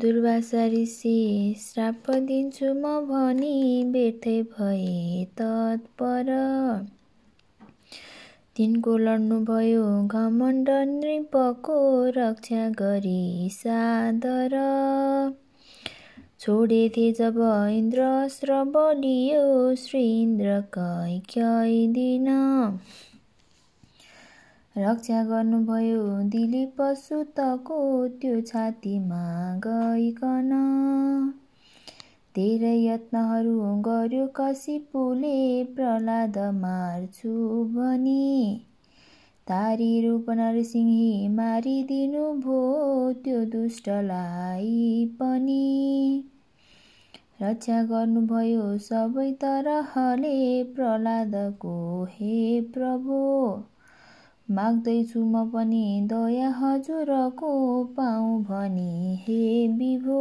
दुर्वासा ऋषि श्राप दिन्छु म भनी व्यर्थै भए तत्पर। तिनको लड्नुभयो घमण्ड नृपको रक्षा गरी सादर। छोडेथे जब इन्द्र बलियो श्री इन्द्र कै दिन रक्षा गर्नुभयो। दिलीप सुतको त्यो छातीमा गइकन। धेरै यत्नहरू गर्यो। कसिपुले प्रहलाद मार्छु भनी। तारी रूप नरसिंही मारिदिनु भो त्यो दुष्टलाई पनि। रक्षा गर्नुभयो सबै तरहले प्रहलादको हे प्रभु। माग्दैछु म पनि दया हजुरको पाऊ भनी हे विभो।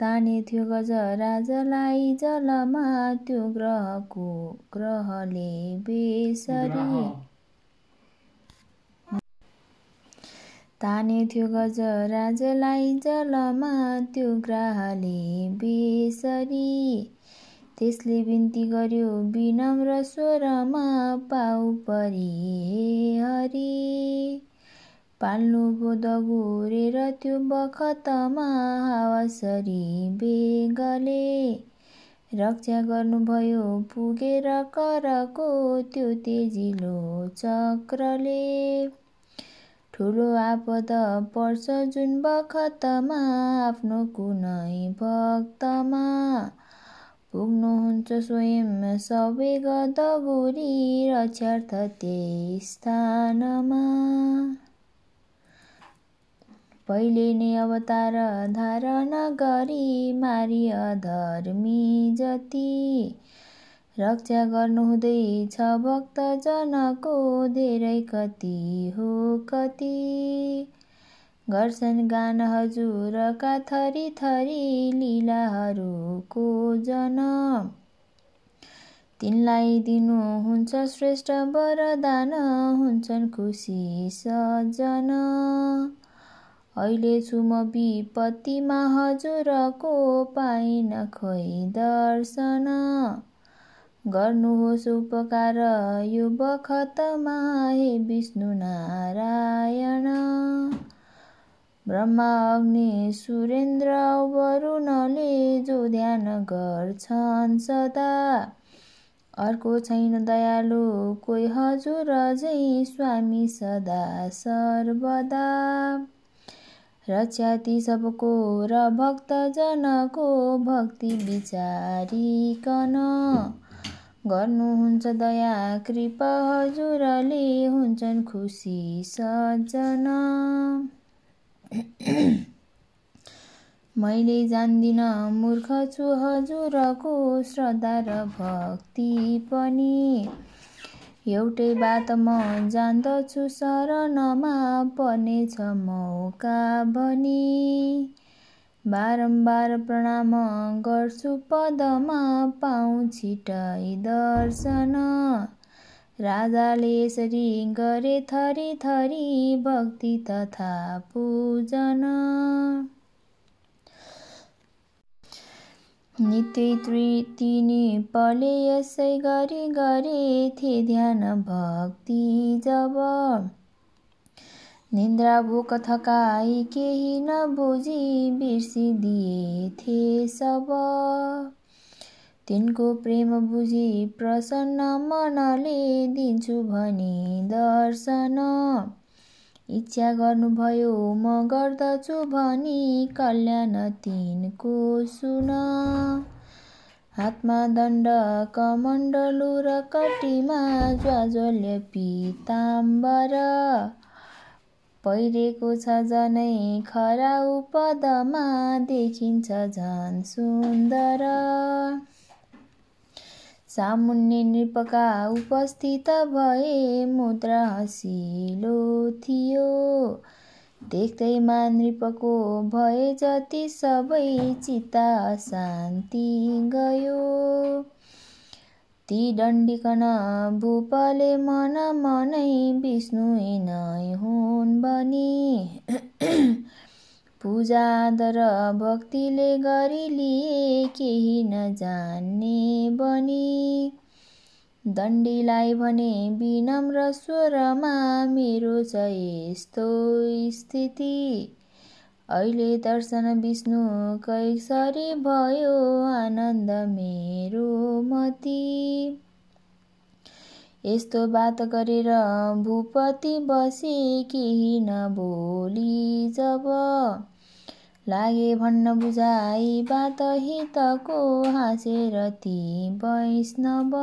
ताने थियो गज राजलाई जलमा त्यो ग्रहको ग्रहले बेसरी ताने थियो गज राजलाई जलमा त्यो ग्रहले बेसरी त्यसले बिन्ती गर्यो विनम्र स्वरमा पाउ परी हरि। पाल्नु दगुरेर त्यो बखतमा हावासरी बेगले। रक्षा गर्नुभयो पुगेर करको त्यो तेजिलो चक्रले। ठुलो आपद पर्छ जुन बखतमा आफ्नो कुनै भक्तमा। पुग्नुहुन्छ स्वयं सबै गदगुरी रक्षार्थ त्यही स्थानमा। पहिले नै अवतार धारण गरी मारी अधर्मी जति। रक्षा गर्नुहुँदैछ भक्तजनको धेरै कति हो कति। गर्छन् गान हजुरका थरी थरी लीलाहरूको जन। तिनलाई दिनुहुन्छ श्रेष्ठ वरदान हुन्छन् खुसी सजन। अहिले छु म विपत्तिमा हजुरको पाइन खोइ दर्शन। गर्नुहोस् उपकार यो बखतमा हे विष्णु नारायण। ब्रह्मा अग्नि सुरेन्द्र वरुणले जो ध्यान गर्छन् सदा। अर्को छैन दयालु कोही हजुर झै स्वामी सदा सर्वदा। रक्षाति सबको र भक्तजनको भक्ति विचारिकन। गर्नुहुन्छ दया कृपा हजुरले हुन्छन् खुसी सजन मैले जान्दिन मूर्ख छु हजुरको श्रद्धा र भक्ति पनि। एउटै बात म जान्दछु शरणमा पर्नेछ मौका भनी। बारम्बार प्रणाम गर्छु पदमा पाउँ छिटै दर्शन। राजाले यसरी गरे थरी थरी भक्ति तथा पूजन। नित्य तिनी पले यसै गरी गरेथे ध्यान भक्ति जब। निन्द्रा भोक थकाई केही नबुझी बिर्सिदिएथे सब। तिनको प्रेम बुझी प्रसन्न मनले दिन्छु भनी दर्शन। इच्छा गर्नुभयो म गर्दछु भनी कल्याण तिनको सुन। हातमा दण्ड कमण्डलु र कटीमा ज्वाज्वल्य पिताम्बर। पहिरेको छ जनै खरा उपदमा देखिन्छ झन् सुन्दर। सामुन्ने नृपका उपस्थित भए मुद्रा हसिलो थियो। देख्दैमा नृपको भए जति सबै चिता शान्ति गयो। ती दण्डिकन भूपले मन मनै विष्णु नै हुन् बनी पूजा आदर भक्तिले गरी लिए केही नजान्ने बनी। दण्डीलाई भने विनम्र स्वरमा मेरो छ यस्तो स्थिति। अहिले दर्शन विष्णु कैसरी भयो आनन्द मेरो मती। यस्तो बात गरेर भूपति बसे केही नबोली जब लागे भन्न बुझाइ बात हितको हाँसेर ती वैष्णव।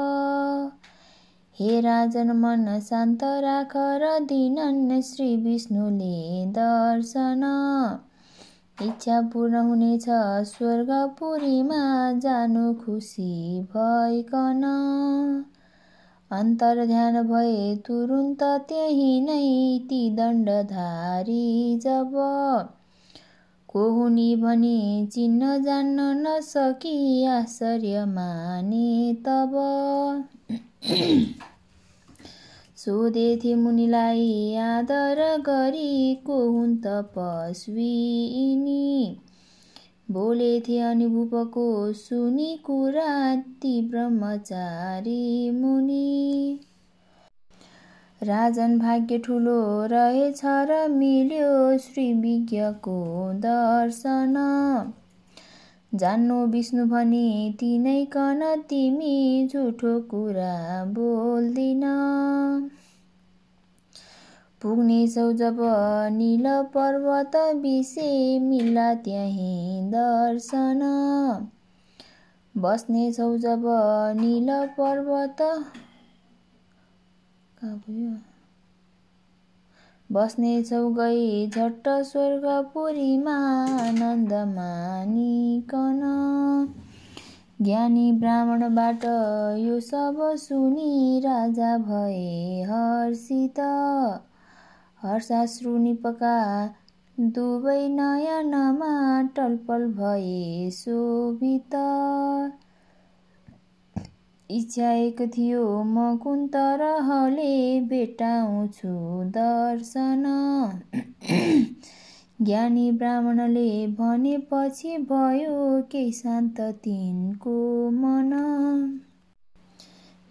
हे राजन मन शान्त राख र दिनन् श्री विष्णुले दर्शन। इच्छा पूर्ण हुनेछ स्वर्गपुरीमा जानु खुसी भइकन। अन्तर ध्यान भए तुरुन्त त्यही नै ती दण्डधारी जब को हुनी भनी चिन्न जान्न नसकी आश्चर्य माने तब। सोधेथे मुनिलाई आदर गरी को हुन् तपस्वी बोलेथे अनि भूपको सुनि कुरा ती ब्रह्मचारी मुनि। राजन भाग्य ठुलो रहेछ र मिल्यो श्री विज्ञको दर्शन। जान्नु विष्णु भनी तिनैकन तिमी झुठो कुरा बोल्दिन। पुग्नेछौ जब निल पर्वत विषे मिल्ला त्यहीँ दर्शन। बस्नेछौ जब निल पर्वत बस्नेछौ गई झट्ट स्वर्गपुरीमा आनन्द मानिकन ज्ञानी ब्राह्मणबाट यो सब सुनि राजा भए हर्षित। हर्षाश्रु निपका दुवै नयनमा टलपल भए शोभित। इच्छा एक थियो म कुन्तरहले भेटाउँछु दर्शन। ज्ञानी ब्राह्मणले भनेपछि भयो केही शान्त तिनको मन।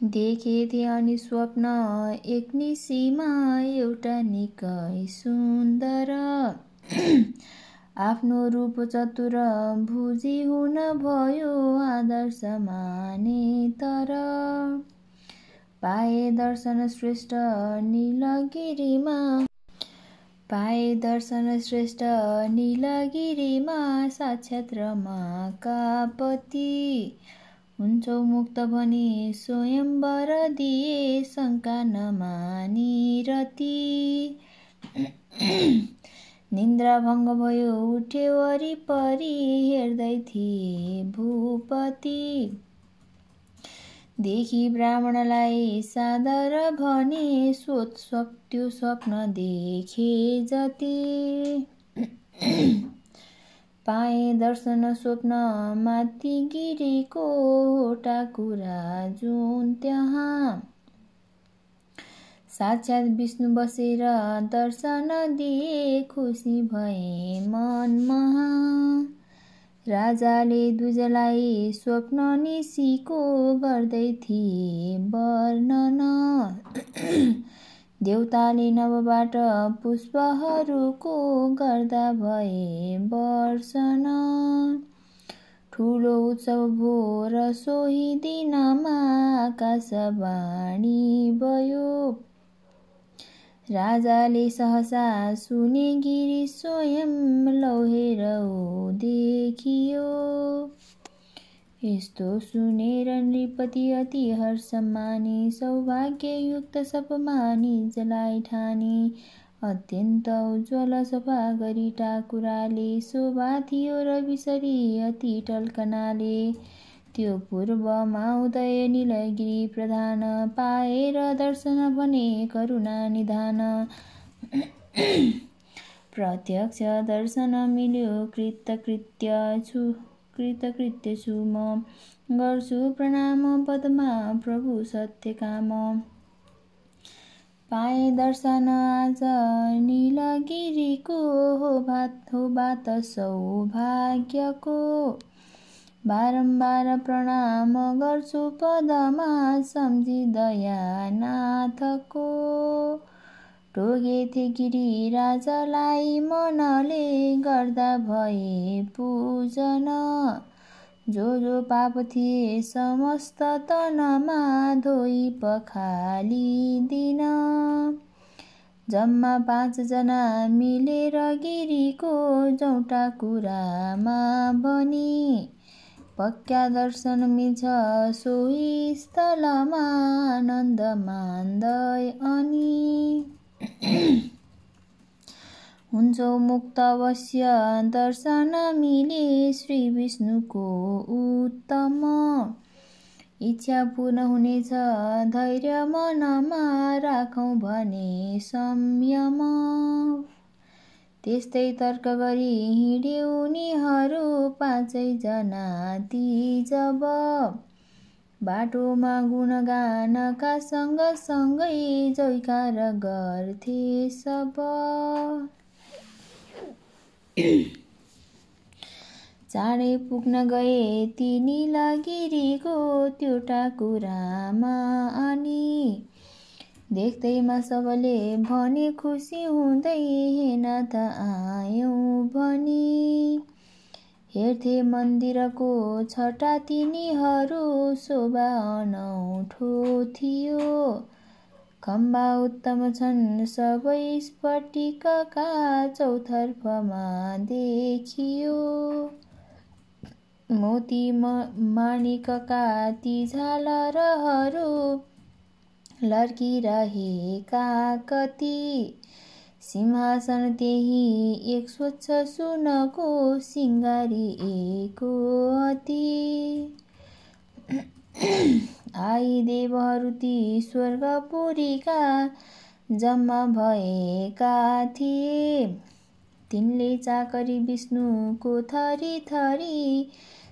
देखेथे अनि स्वप्न एक निसीमा एउटा निकै सुन्दर। आफ्नो रूप चतुर भुजी हुन भयो आदर्श माने तर पाए दर्शन श्रेष्ठ निलगिरीमा। पाए दर्शन श्रेष्ठ निलगिरीमा साक्षात् रमाकापति हुन्छौ मुक्त भनी स्वयंवर दिए शङ्का नमानी रति। निन्द्रा भङ्ग भयो उठे वरिपरि हेर्दै थिए भूपति। देखि ब्राह्मणलाई सादर भने सोच त्यो स्वप्न देखे जति। पाए दर्शन स्वप्न माथि गिरीको होटा कुरा जुन त्यहाँ। साक्षात् विष्णु बसेर दर्शन दिए खुसी भए मनमा। राजाले दुजलाई स्वप्न निसीको गर्दै थिए वर्णन। देउताले नवबाट पुष्पहरूको गर्दा भए वर्षण ठुलो उत्सव भो र सोही दिनमा आकाशवाणी भयो। राजाले सहसा सुने गिरी स्वयं लौहेर देखियो। यस्तो सुनेर नृपति अति हर्ष मानि सौभाग्ययुक्त सपमानि जलाई ठानी। अत्यन्त उज्वल सफा गरी टाकुराले शोभा थियो र बिसरी अति टल्कनाले। त्यो पूर्वमा उदय निलगिरी प्रधान पाएर दर्शन भने करुणा निधान। प्रत्यक्ष दर्शन मिल्यो कृतकृत्य छु कृतकृत्य छु म। गर्छु प्रणाम पदमा प्रभु सत्य काम। पाए दर्शन आज निलगिरीको हो भात हो बात सौभाग्यको। बारम्बार प्रणाम गर्छु पदमा सम्झी दयानाथको टोगेथे गिरी राजालाई मनले गर्दा भए पूजन। जो जो पाप थिए समस्त तनमा धोइ पखालिदिन जम्मा पाँचजना मिलेर गिरीको जौटा कुरामा बनी। पक्का दर्शन मिल्छ। सोही स्थलमा आनन्द मान्दै अनि। हुन्छौ मुक्त अवश्य। दर्शन मिले श्री विष्णुको उत्तम। इच्छा पूर्ण हुनेछ। धैर्य मनमा राखौँ भने संयम। त्यस्तै तर्क गरी हिँडे उनीहरू पाँचैजना ती जब। बाटोमा गुणगानका सँगसँगै जयकार गर्थे सब। चाँडै पुग्न गए तिनी लगिरीको त्यो टाकुरामा अनि देख्दैमा सबले भने खुसी हुँदै हेन त आयौँ भनी। हेर्थे मन्दिरको छटा तिनीहरू शोभा अनौठो थियो। खम्बा उत्तम छन् सबै स्फटिकका चौतर्फमा देखियो। मोती माणिकका ती झालरहरू लर्किरहेका कति सिंहासन त्यही एक स्वच्छ सुनको सिङ्गारिएको अति। आई देवहरू ती स्वर्गपुरीका जम्मा भएका थिए। तिनले चाकरी विष्णुको थरी थरी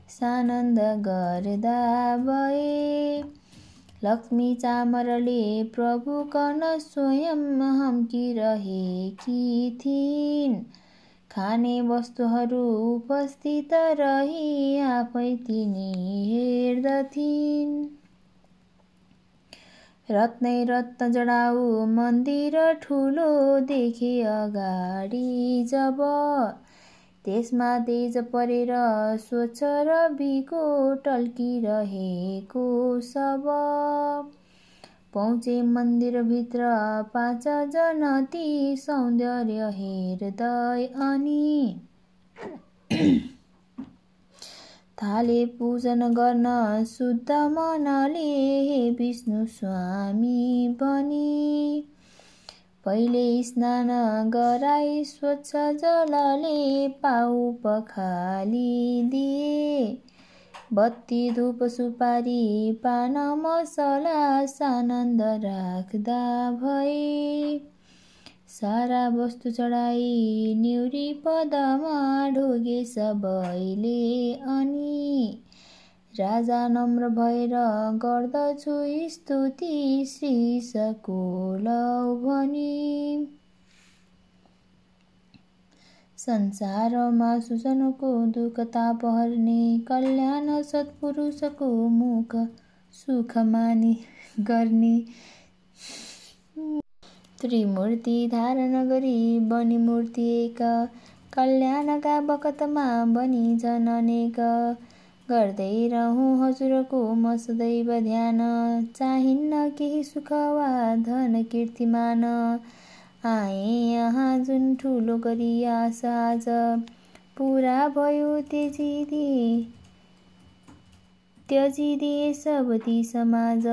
सानन्द गर्दा भए। लक्ष्मी चामरले प्रभु कर्ण स्वयं हम्किरहेकी थिइन्। खाने वस्तुहरू उपस्थित रही आफै तिनी हेर्दथिन्। रत्नै रत्न जडाउ मन्दिर ठुलो देखे अगाडि जब त्यसमा तेज परेर स्वच्छ रविको टल्किरहेको सब। पहुँचे मन्दिरभित्र पाँचजना ती सौन्दर्य हेर्दै अनि थाले पूजन गर्न शुद्ध मनले हे विष्णु स्वामी भनी पहिले स्नान गराई स्वच्छ जलले पाउ पखालिदिए बत्ती धुप सुपारी पान मसला सानन्द राख्दा भए। सारा वस्तु चढाई न्युरी पदमा ढोगे सबैले अनि राजा नम्र भएर गर्दछु स्तुति श्री सकुलौ भनी। संसारमा सुजनको दुःख ताप हर्ने कल्याण सत्पुरुषको मुख सुख मानि गर्ने। त्रिमूर्ति धारण गरी बनी मूर्ति एक कल्याणका बकतमा बनी अनेक। गर्दै रहँ हजुरको म सदैव ध्यान चाहिन्न केही सुख वा धन कीर्तिमान। आए यहाँ जुन ठुलो गरी आज। पुरा भयो त्यजिदिए त्यजिदिए सब ती समाज।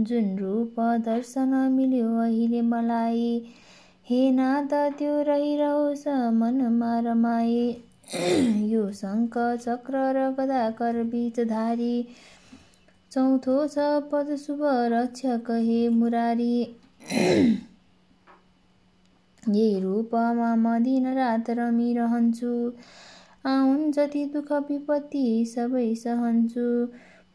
जुन रूप दर्शन मिल्यो अहिले मलाई। हे नाथ त्यो रहिरहोस् मनमा रमाए। यो शङ्ख चक्र र गदाकर बीचधारी चौथो छ पद शुभ रक्षक हे मुरारी। यही रूपमा म दिन रात रमिरहन्छु। आउन् जति दुःख विपत्ति सबै सहन्छु।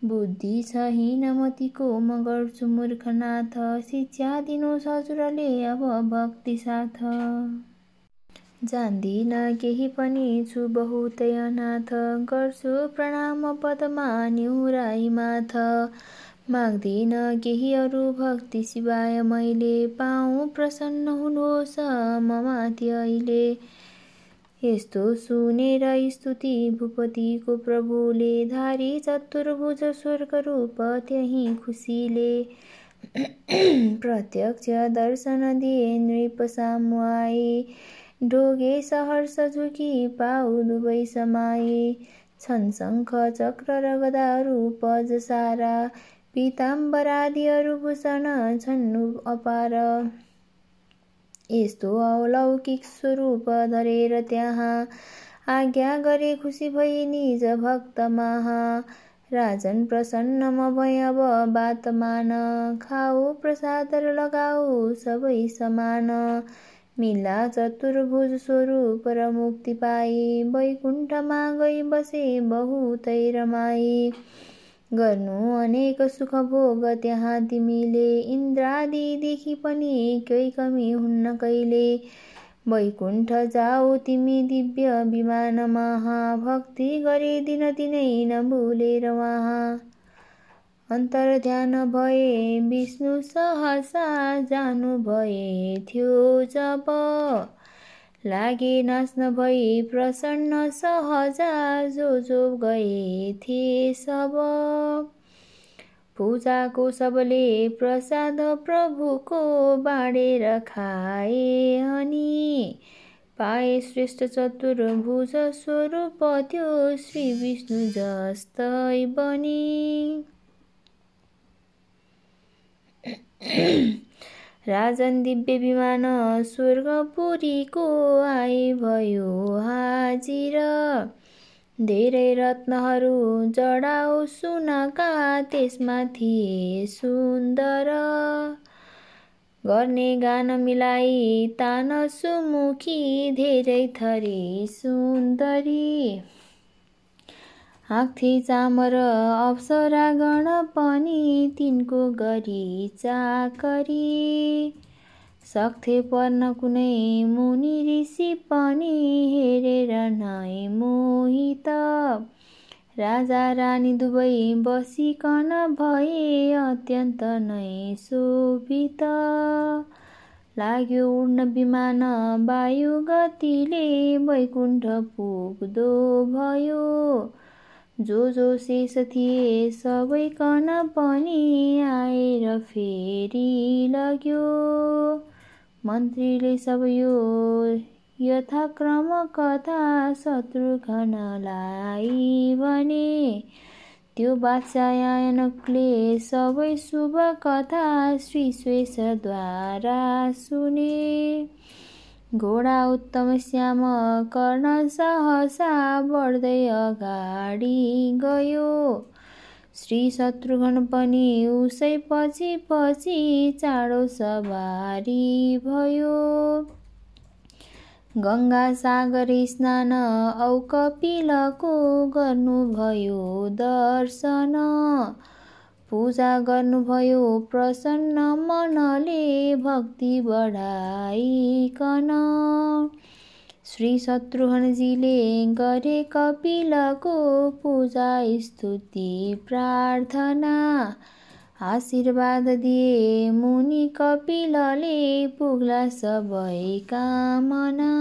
बुद्धि छ हिनमतीको म गर्छु मूर्खनाथ। शिक्षा दिनु ससुरले अब भक्ति साथ। जान्दिन केही पनि छु बहुतै अनाथ। गर्छु प्रणाम पदमा निहुराई माथ माग्दिन केही अरू भक्ति शिवाय मैले पाऊँ प्रसन्न हुनुहोस् ममाथि अहिले। यस्तो सुनेर स्तुति भूपतिको प्रभुले धारी चतुर्भुज स्वर्ग रूप त्यही खुसीले। प्रत्यक्ष दर्शन दिए नृप सामुआई। ढोगे सहर्ष झुकी पाउ दुवै समाई छन् शङ्ख चक्र र गदा रूप जसारा पिताम्बरादिहरू भूषण छन् अपार। यस्तो अलौकिक स्वरूप धरेर त्यहाँ आज्ञा गरे खुसी भई निज भक्त महा। राजन प्रसन्न म बात मान। खाऊ प्रसाद लगाऊ सबै समान। मिला चतुर्भुज स्वरूप र मुक्ति पाई वैकुण्ठमा गई बसे बहुतै रमाई गर्नु अनेक सुख भोग त्यहाँ तिमीले। इन्द्रादिदेखि पनि केही कमी हुन्न कहिले। वैकुण्ठ जाऊ तिमी दिव्य विमानमा। भक्ति गरे दिन दिनै नभुलेर उहाँ अन्तर ध्यान भए विष्णु सहसा जानु भए थियो जब लागे नाच्न भई प्रसन्न सहजा जो जो गए थिए सब। पूजाको सबले प्रसाद प्रभुको बाँडेर खाए अनि पाए श्रेष्ठ चतुर्भुज स्वरूप त्यो श्री विष्णु जस्तै बनी। राजन दिव्य विमान स्वर्गपुरीको आइ भयो हाजिर। धेरै रत्नहरू जडाउ सुनका त्यसमा थिए सुन्दर। गर्ने गान मिलाई तान सुमुखी धेरै थरी सुन्दरी। आँख्थे चामर अप्सरा गण पनि तिनको गरी चाकरी। सक्थे पर्न कुनै मुनि ऋषि पनि हेरेर नै मोहित। राजा रानी दुवै बसिकन भए अत्यन्त नै शोभित। लाग्यो उड्न विमान वायु गतिले वैकुण्ठ पुग्दो भयो। जो जो शेष थिए सबैकन पनि आएर फेरि लग्यो। मन्त्रीले सब यो यथाक्रम कथा शत्रुघ्नलाई भने त्यो बादशाहले सबै शुभ कथा श्री सुने। घोडा उत्तम श्याम कर्ण सहसा बढ्दै अगाडि गयो। श्री शत्रुघ्न पनि उसै पछि पछि चाँडो सवारी भयो। गङ्गा सागर स्नान औ कपिलको गर्नुभयो दर्शन। पूजा गर्नुभयो प्रसन्न मनले भक्ति बढाइकन। श्री शत्रुघ्नजीले गरे कपिलको पूजा स्तुति प्रार्थना। आशीर्वाद दिए मुनि कपिलले पुग्ला सबै कामना।